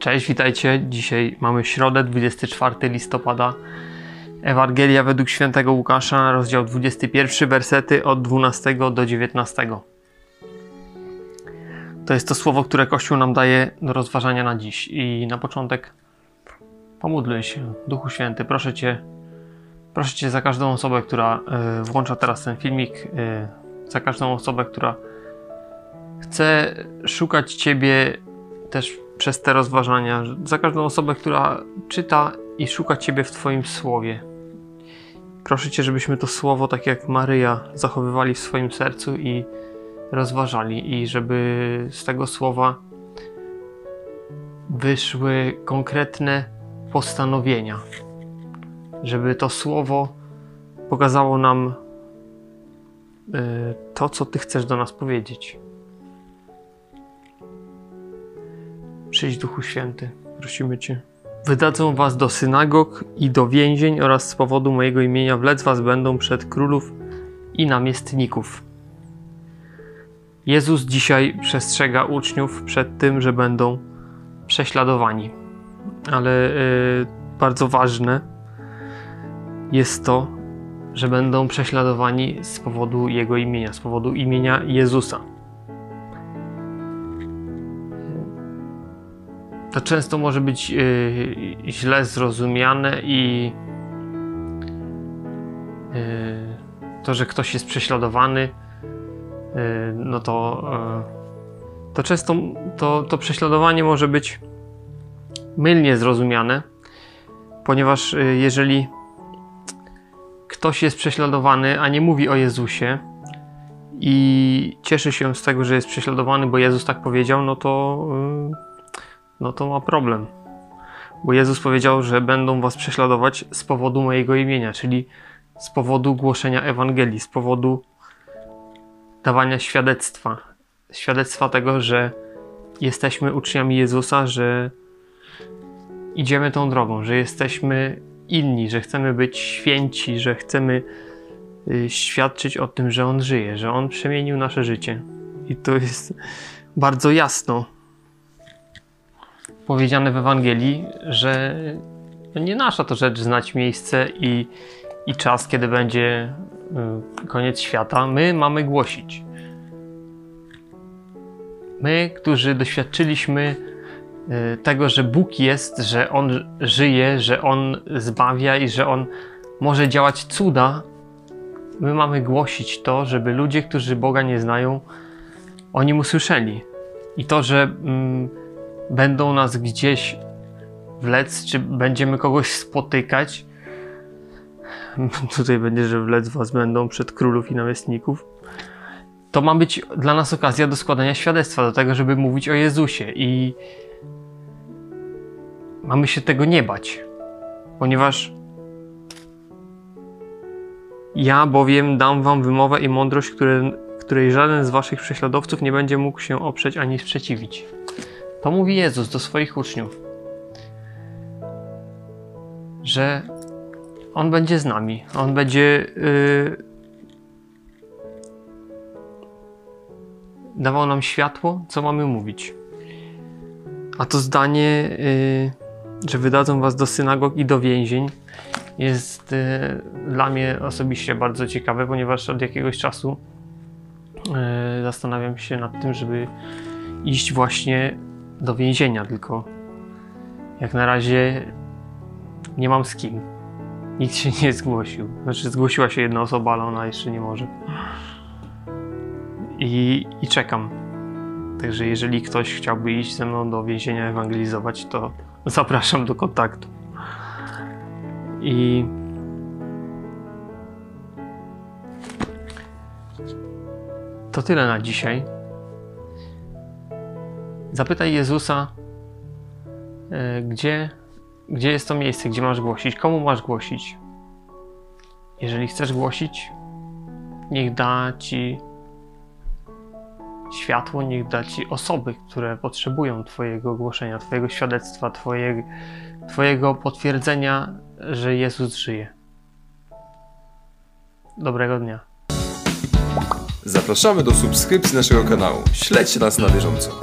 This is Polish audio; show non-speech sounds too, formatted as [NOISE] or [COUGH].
Cześć, witajcie. Dzisiaj mamy środę, 24 listopada. Ewangelia według świętego Łukasza, rozdział 21, wersety od 12 do 19. To jest to słowo, które Kościół nam daje do rozważania na dziś. I na początek pomódlmy się. Duchu Święty, proszę Cię, proszę Cię za każdą osobę, która y, włącza teraz ten filmik, y, za każdą osobę, która chce szukać Ciebie też przez te rozważania, za każdą osobę, która czyta i szuka Ciebie w Twoim słowie. Proszę Cię, żebyśmy to słowo, tak jak Maryja, zachowywali w swoim sercu i rozważali, i żeby z tego słowa wyszły konkretne postanowienia. Żeby to słowo pokazało nam y, to, co Ty chcesz do nas powiedzieć. Przyjdź Duchu Święty, prosimy Cię. Wydadzą was do synagog i do więzień oraz z powodu mojego imienia wlec was będą przed królów i namiestników. Jezus dzisiaj przestrzega uczniów przed tym, że będą prześladowani. Ale yy, bardzo ważne jest to, że będą prześladowani z powodu Jego imienia, z powodu imienia Jezusa. To często może być yy, źle zrozumiane i yy, to, że ktoś jest prześladowany, yy, no to, to często to, to prześladowanie może być mylnie zrozumiane, ponieważ jeżeli ktoś jest prześladowany, a nie mówi o Jezusie i cieszy się z tego, że jest prześladowany, bo Jezus tak powiedział, no to no to ma problem. Bo Jezus powiedział, że będą was prześladować z powodu mojego imienia, czyli z powodu głoszenia Ewangelii, z powodu dawania świadectwa. Świadectwa tego, że jesteśmy uczniami Jezusa, że idziemy tą drogą, że jesteśmy inni, że chcemy być święci, że chcemy y, świadczyć o tym, że On żyje, że On przemienił nasze życie. I to jest bardzo jasno powiedziane w Ewangelii, że nie nasza to rzecz znać miejsce i, i czas, kiedy będzie y, koniec świata. My mamy głosić. My, którzy doświadczyliśmy y, tego, że Bóg jest, że On żyje, że On zbawia i że On może działać cuda, my mamy głosić to, żeby ludzie, którzy Boga nie znają, o Nim usłyszeli. I to, że mm, będą nas gdzieś wlec, czy będziemy kogoś spotykać. [LAUGHS] Tutaj będzie, że wlec was będą przed królów i namiestników. To ma być dla nas okazja do składania świadectwa, do tego, żeby mówić o Jezusie i mamy się tego nie bać, ponieważ ja bowiem dam wam wymowę i mądrość, które, której żaden z waszych prześladowców nie będzie mógł się oprzeć ani sprzeciwić. To mówi Jezus do swoich uczniów, że On będzie z nami, On będzie yy, dawał nam światło, co mamy mówić. A to zdanie, yy, że wydadzą was do synagog i do więzień, jest yy, dla mnie osobiście bardzo ciekawe, ponieważ od jakiegoś czasu yy, zastanawiam się nad tym, żeby iść właśnie do więzienia, tylko jak na razie nie mam z kim. Nikt się nie zgłosił. Znaczy, zgłosiła się jedna osoba, ale ona jeszcze nie może. I, i czekam. Także jeżeli ktoś chciałby iść ze mną do więzienia ewangelizować, to zapraszam do kontaktu. I to tyle na dzisiaj. Zapytaj Jezusa, e, gdzie, gdzie jest to miejsce, gdzie masz głosić, komu masz głosić. Jeżeli chcesz głosić, niech da ci światło, niech da ci osoby, które potrzebują Twojego głoszenia, Twojego świadectwa, twoje, Twojego potwierdzenia, że Jezus żyje. Dobrego dnia. Zapraszamy do subskrypcji naszego kanału. Śledźcie nas na bieżąco.